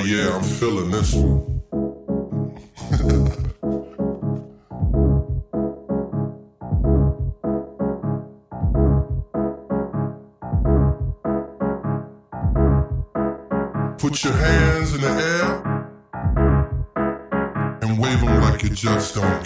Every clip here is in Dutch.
Hell yeah, I'm feeling this one. Put your hands in the air and wave them like you just don't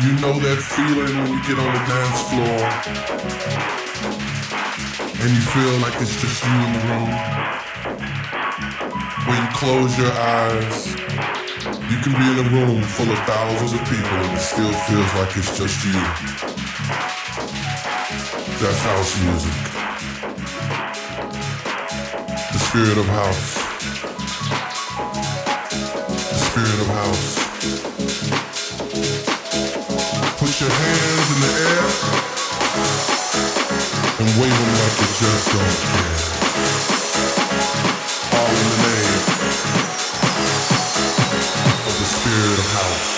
You know that feeling when you get on the dance floor and you feel like it's just you in the room. When you close your eyes, you can be in a room full of thousands of people and it still feels like it's just you. That's house music. The spirit of house. The spirit of house. Put your hands in the air and wave them like you just don't care. All in the name of the spirit of house.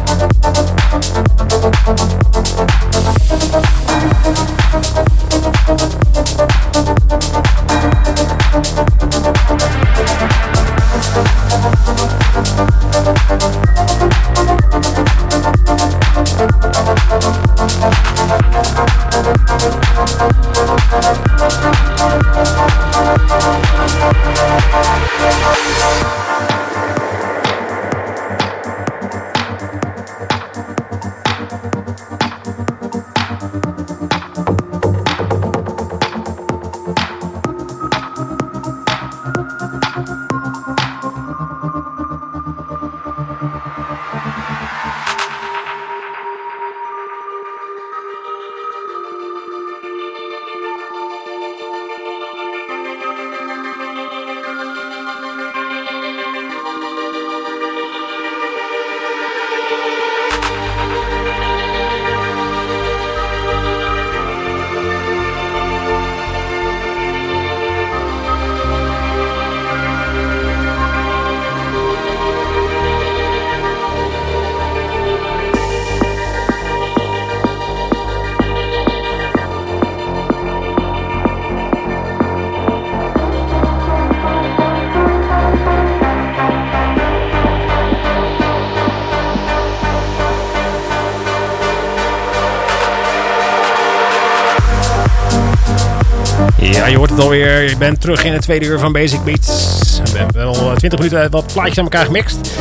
bent terug in het tweede uur van Basic Beats. We hebben al 20 minuten wat plaatjes aan elkaar gemixt.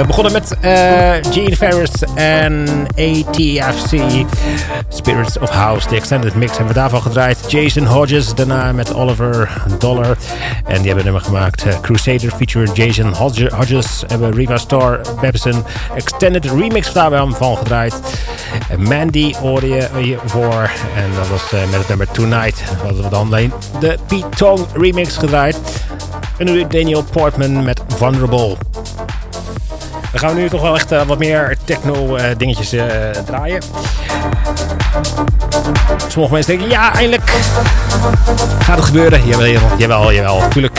We begonnen met uh, Gene Ferris en ATFC. Spirits of House. De extended mix hebben we daarvan gedraaid. Jason Hodges daarna met Oliver Dollar. En die hebben nummer gemaakt. Uh, Crusader feature Jason Hodges. Hebben Riva Star Babson extended remix daarvan van gedraaid. Mandy hoorde je. En dat was met het nummer Tonight. Hadden we dan de Pete Tong remix gedraaid. En nu Daniel Portman met Vulnerable. Dan gaan we nu toch wel echt uh, wat meer techno uh, dingetjes uh, draaien. Sommige mensen denken, ja, eindelijk gaat het gebeuren. Jawel, jawel, jawel, natuurlijk.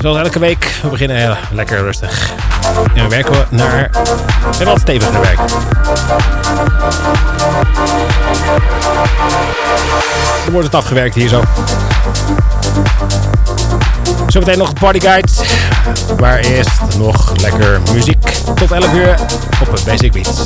Zoals elke week, we beginnen lekker rustig. En we werken naar een wat steviger werk. Dan wordt het afgewerkt hier zo. Zometeen nog Party Guide. Waar eerst nog lekker muziek. Tot 11 uur op Basic Beats.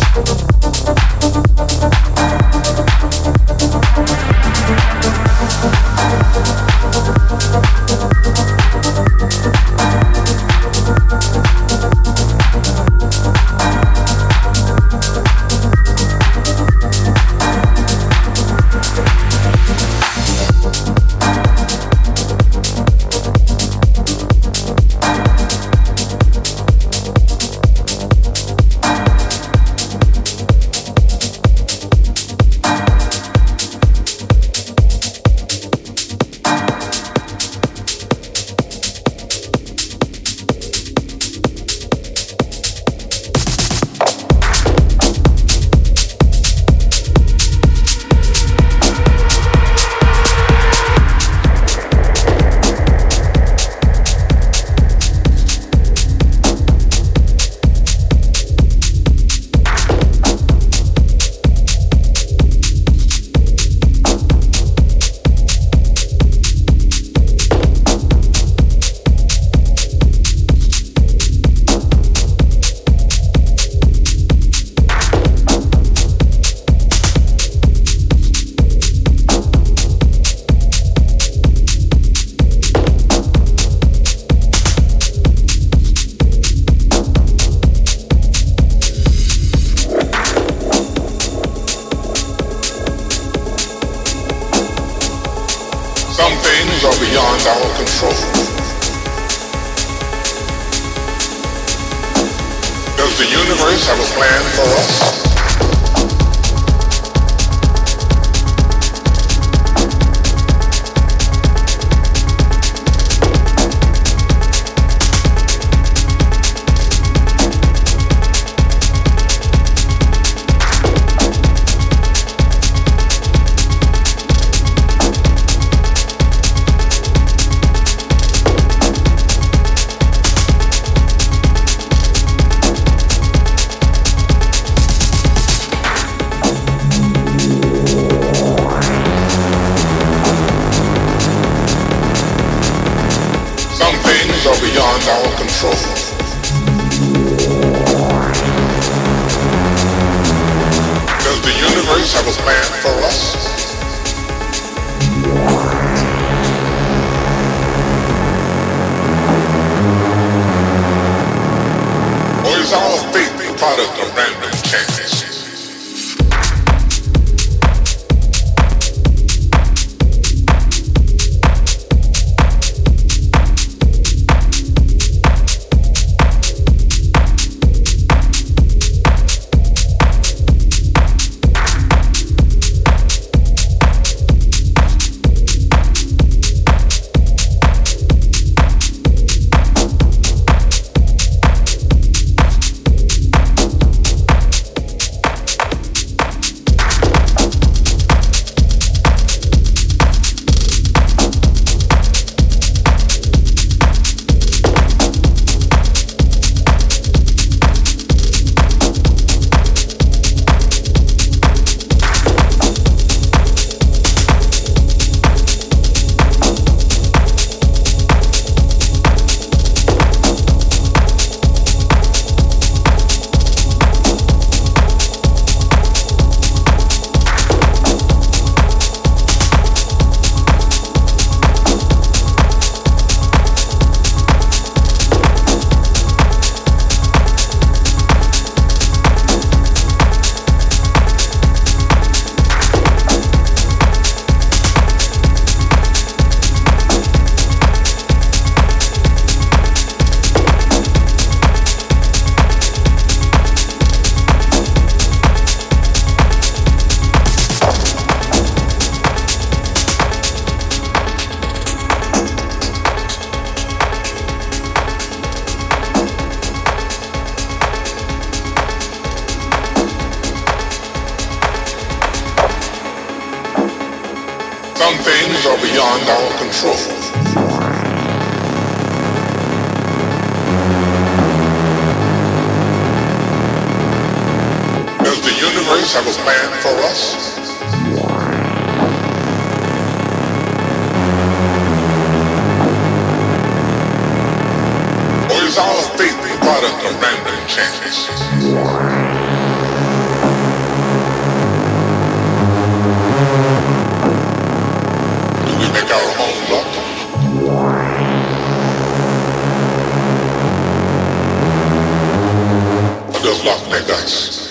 Are beyond our control. Does the universe have a plan for us? Or is our fate the product of random chance? Good luck, niggas.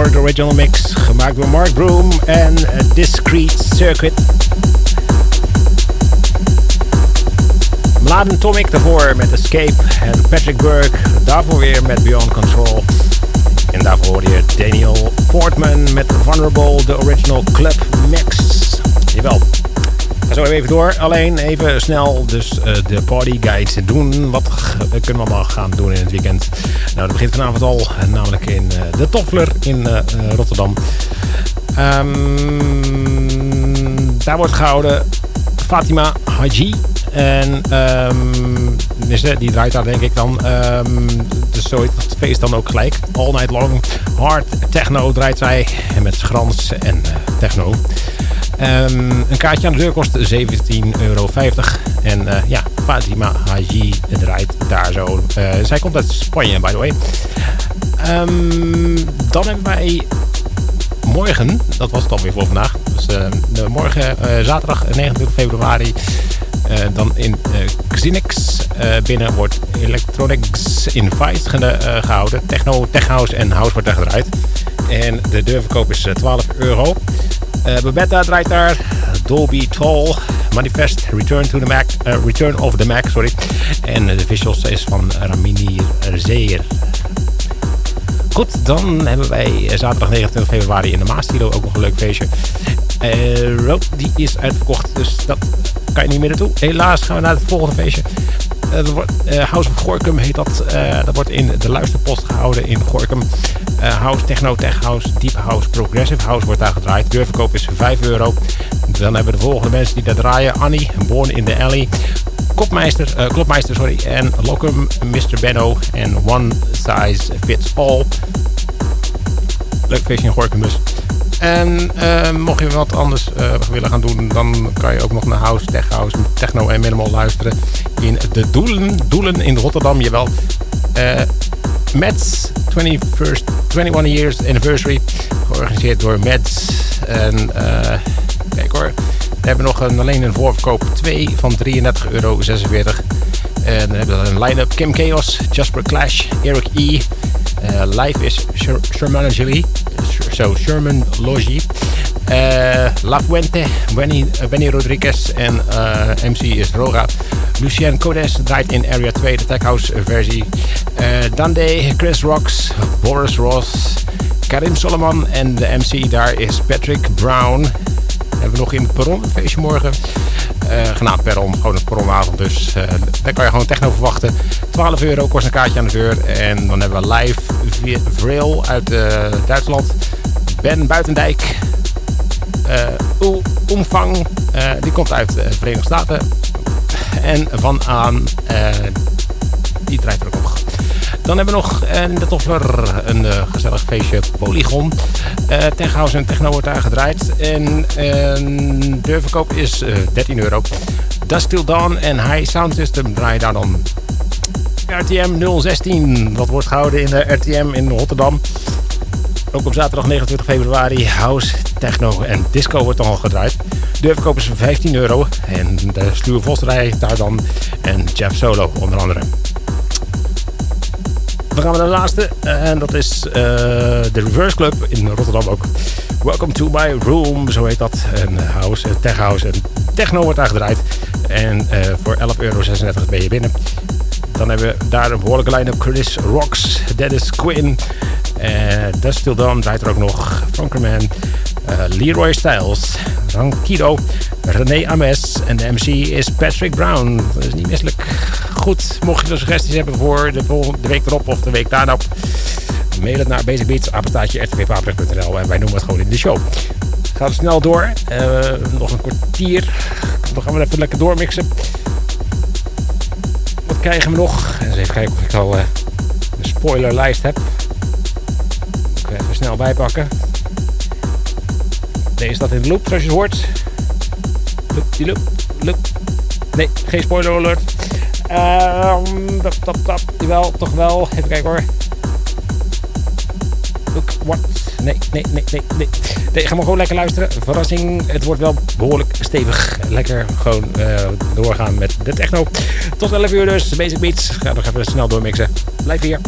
AC4, de original mix, gemaakt door Mark Broom en Discreet Circuit. Mladen Tomic daarvoor met Escape en Patrick Burke daarvoor weer met Beyond Control. En daarvoor hoorde Daniel Portman met Vulnerable, de original club mix. Jawel. Ga zo even door. Alleen even snel dus uh, de party guides doen. Wat kunnen we allemaal gaan doen in het weekend? Nou, dat begint vanavond al. Namelijk in uh, de Toffler in uh, Rotterdam. Um, daar wordt gehouden Fatima Haji. En um, die draait daar denk ik dan. Um, dus zo het feest dan ook gelijk. All night long. Hard techno draait zij. En met schrans en techno. Um, een kaartje aan de deur kost 17,50 euro. En uh, ja, Fatima Haji draait daar zo. Uh, zij komt uit Spanje, by the way. Um, dan hebben wij morgen, dat was het alweer voor vandaag. Dus uh, morgen zaterdag 29 februari. Dan in uh, binnen wordt Electronics in Vice ge gehouden. Techno, Tech House en House wordt daar gedraaid. En de deurverkoop is 12 euro. Babetta draait daar. Dolby Toll. Manifest. Return to the Mac. Return of the Mac, sorry. En de visuals is van Ramini Zeer. Goed, dan hebben wij zaterdag 29 februari in de Maastilo ook nog een leuk feestje. Uh, Road, die is uitverkocht, dus dat kan je niet meer naartoe. Helaas gaan we naar het volgende feestje. Uh, wordt, uh, House of Gorkum heet dat. Uh, dat wordt in de luisterpost gehouden in Gorkum. house, techno, tech house, deep house, progressive house wordt daar gedraaid. Deurverkoop is 5 euro. Dan hebben we de volgende mensen die daar draaien. Annie, Born in the Alley. Kopmeister, Klopmeister, sorry. En Locum, Mr. Benno. En One Size Fits All. Leuk feestje in Gorkum dus. En uh, mocht je wat anders uh, willen gaan doen, dan kan je ook nog naar House, Tech House, Techno en Minimal luisteren. In de Doelen, Doelen in Rotterdam, jawel. Uh, Mets 21st, 21 Years Anniversary, georganiseerd door Mets. En kijk hoor, we hebben nog een, alleen een voorverkoop 2 van 33,46 euro. En dan hebben we een line-up Kim Chaos, Jasper Clash, Eric E. live is Sherman Julie. Zo, Sherman Logie. Uh, La Fuente, Benny, uh, Benny Rodriguez en uh, MC is Roga. Lucien Codes draait in Area 2, de Tech House versie. Dande, Chris Rocks, Boris Ross, Karim Solomon en de MC daar is Patrick Brown. Hebben we nog in het perron feestje morgen. Uh, genaamd Perron, gewoon een perronavond. Dus uh, daar kan je gewoon techno verwachten. 12 euro kost een kaartje aan de deur. En dan hebben we live Vril uit uh, Duitsland. Ben Buitendijk. Omvang, die komt uit de Verenigde Staten. En Van Aan, die draait er ook nog. Dan hebben we nog in de Toffler een gezellig feestje Polygon. Tech House en Techno wordt daar gedraaid. En verkoop is 13 euro. Dust Dawn en High Sound System draaien daar dan RTM 016. Dat wordt gehouden in de RTM in Rotterdam. Ook op zaterdag 29 februari house, techno en disco wordt dan al gedraaid. De verkoop is 15 euro. En de Sluwe Vos daar dan. En Jeff Solo onder andere. Dan gaan we naar de laatste. En dat is uh, de Reverse Club in Rotterdam ook. Welcome to my room, zo heet dat. En house, tech house en techno wordt daar gedraaid. En voor 11,36 euro ben je binnen. Dan hebben we daar een behoorlijke line-up. Chris Rocks, Dennis Quinn, uh, Dust Still Dawn draait er ook nog. Funkerman, uh, Leroy Styles, Rankido, René Ames en de MC is Patrick Brown. Dat is niet misselijk. Goed, mocht je er suggesties hebben voor de, volgende, de week erop of de week daarna, mail het naar basicbeats, apenstaatje, rtvpaprich.nl en wij noemen het gewoon in de show. Gaat er snel door. Uh, nog een kwartier. Dan gaan we even lekker doormixen. Wat krijgen we nog? Eens even kijken of ik al uh, een spoilerlijst heb. Ik even snel bijpakken. Deze staat in de loop, zoals je hoort. Loop, die loop, loop. Nee, geen spoiler alert. Um, tap, tap, tap. Jawel, toch wel. Even kijken hoor. Look, what? Nee, nee, nee, nee, nee. Ga maar gewoon lekker luisteren. Verrassing. Het wordt wel behoorlijk stevig. Lekker gewoon uh, doorgaan met de techno. Tot 11 uur dus. Basic Beats. Ga nog even snel doormixen. Blijf hier.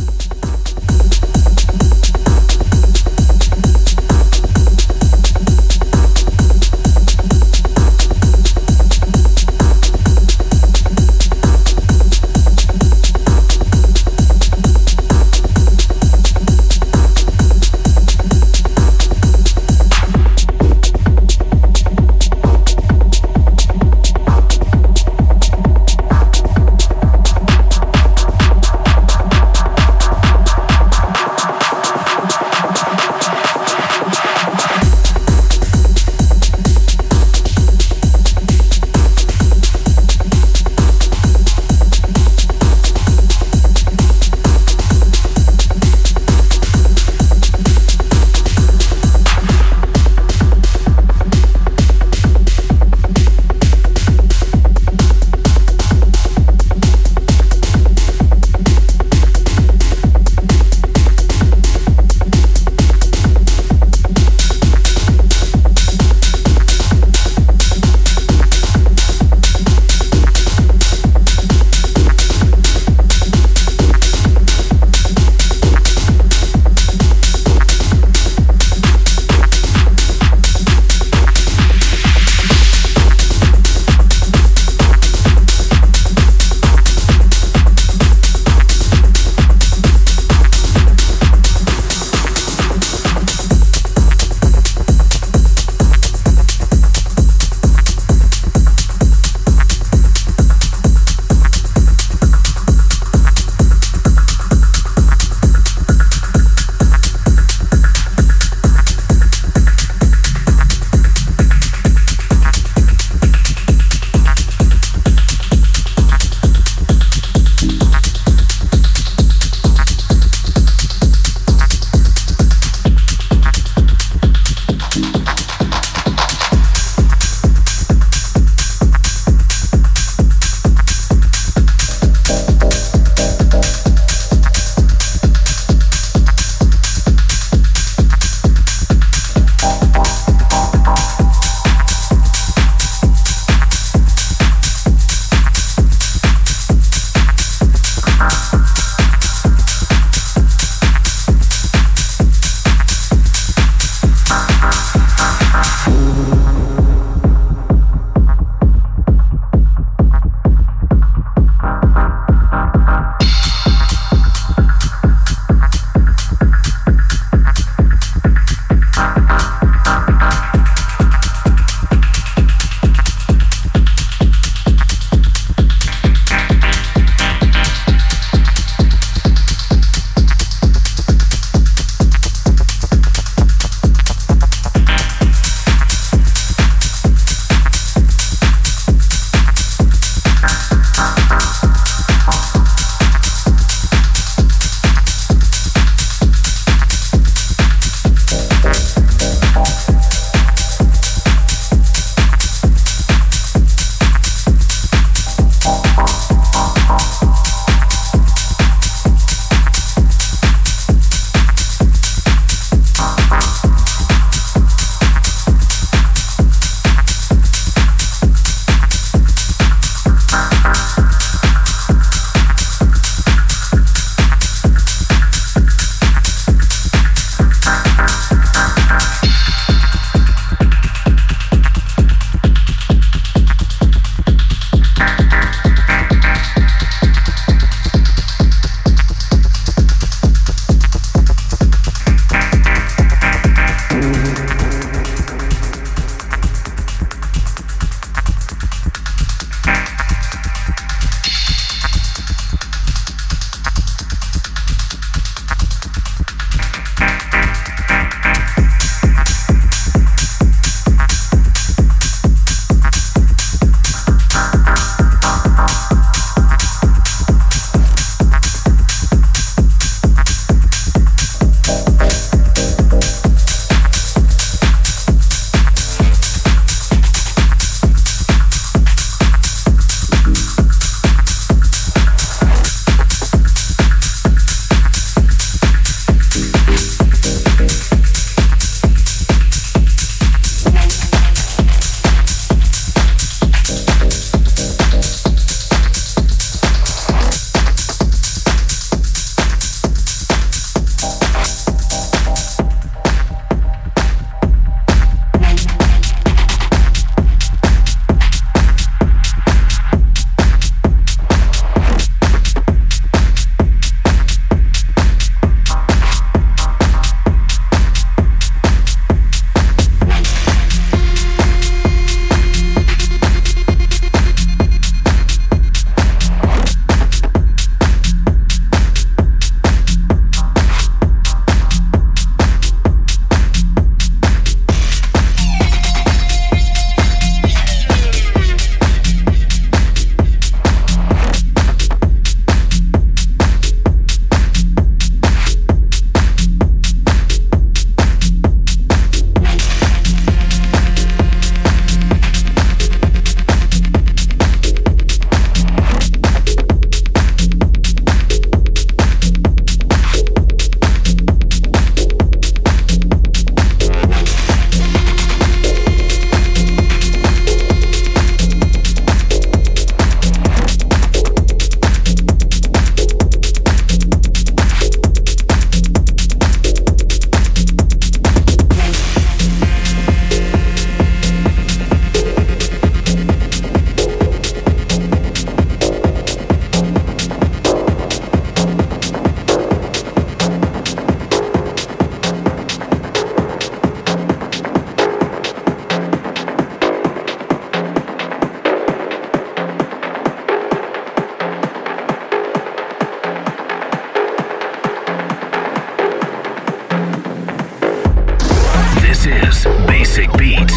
Sick beat.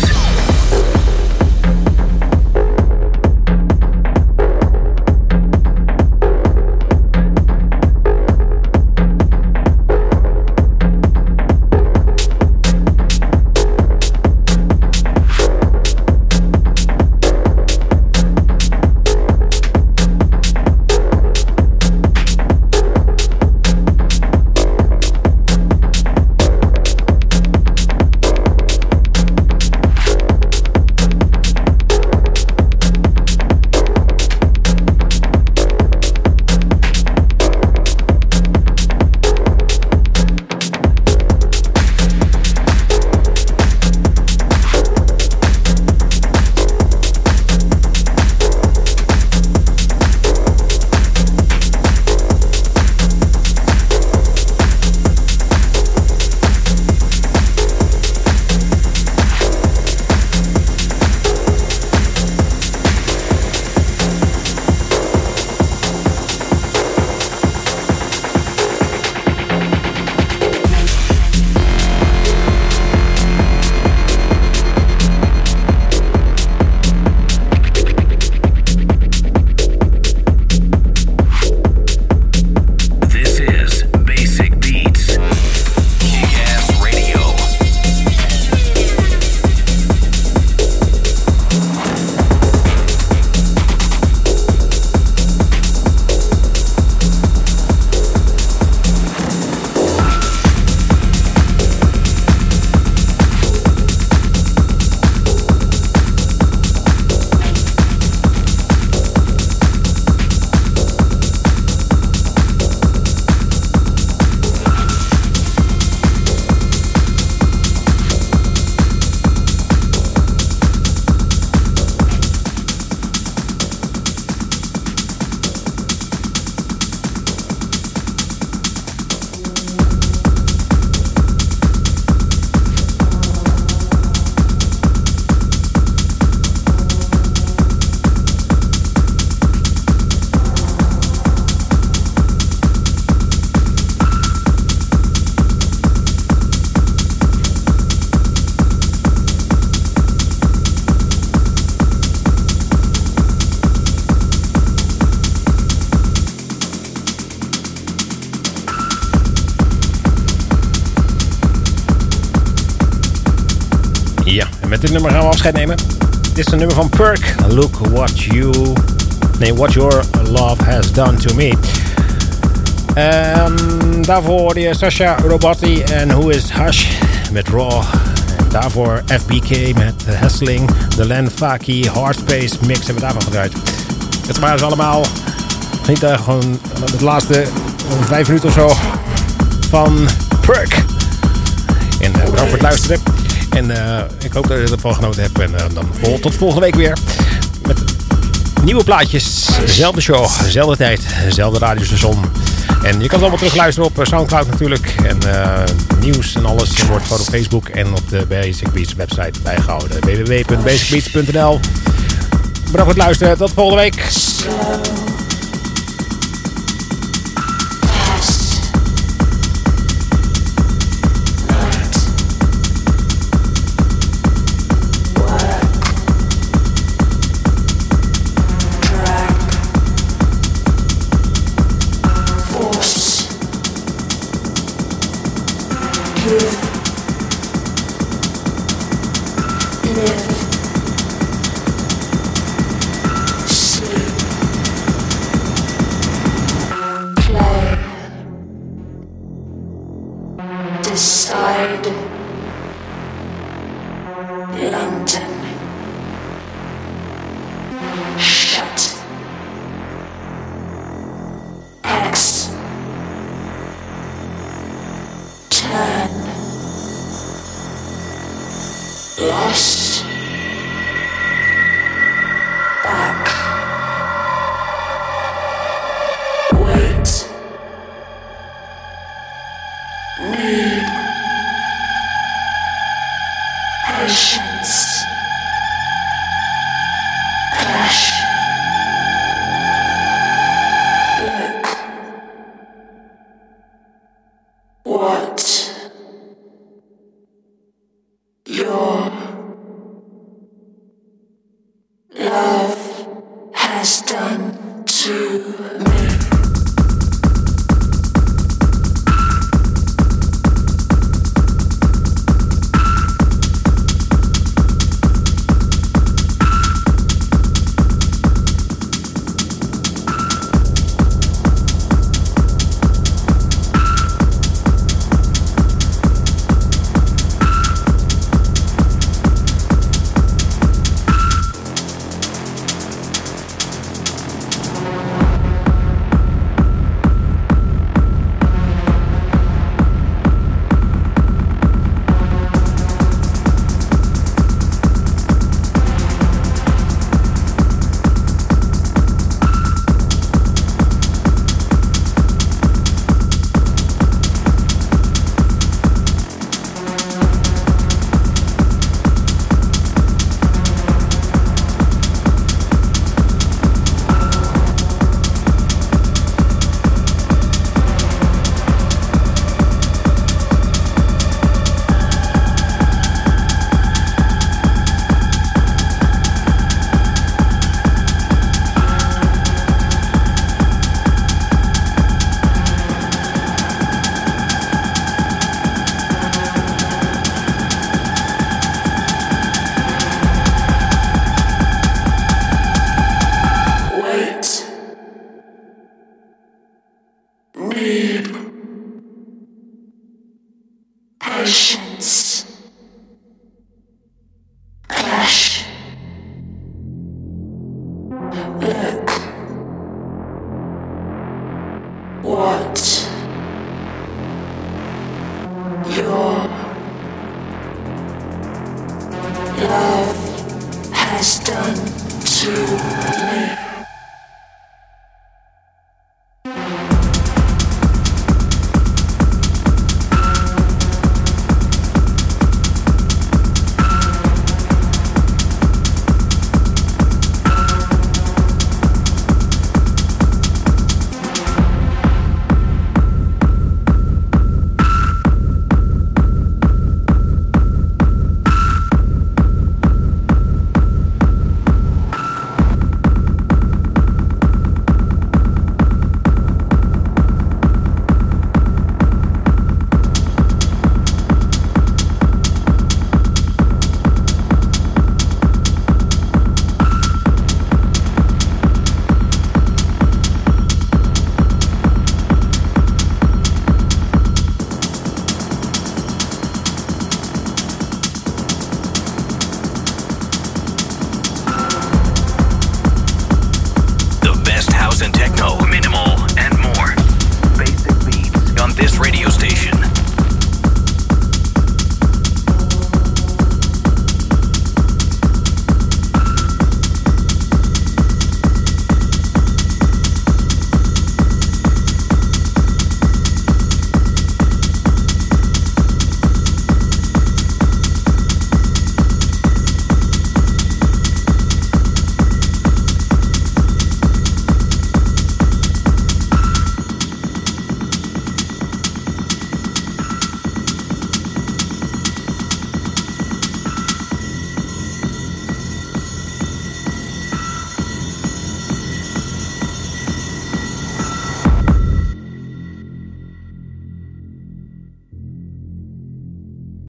Nemen. Dit is een nummer van Perk. Look what you... Nee, what your love has done to me. Um, daarvoor je Sasha Robatti en Who is Hush met Raw. Daarvoor FBK met Hessling, de Len Faki Hardspace mix hebben we daarvan gedraaid. Het waren ze allemaal. Niet uh, gewoon de laatste vijf minuten of zo van Perk. En uh, bedankt voor het luisteren. En uh, ik hoop dat je ervan genoten hebt. En uh, dan vol, tot volgende week weer. Met nieuwe plaatjes. Zelfde show, dezelfde tijd, dezelfde radiostation. En je kan het allemaal terugluisteren op Soundcloud natuurlijk. En nieuws en alles wordt gewoon op Facebook en op de Basic Beats website bijgehouden. www.basicbeats.nl Bedankt voor het luisteren. Tot volgende week.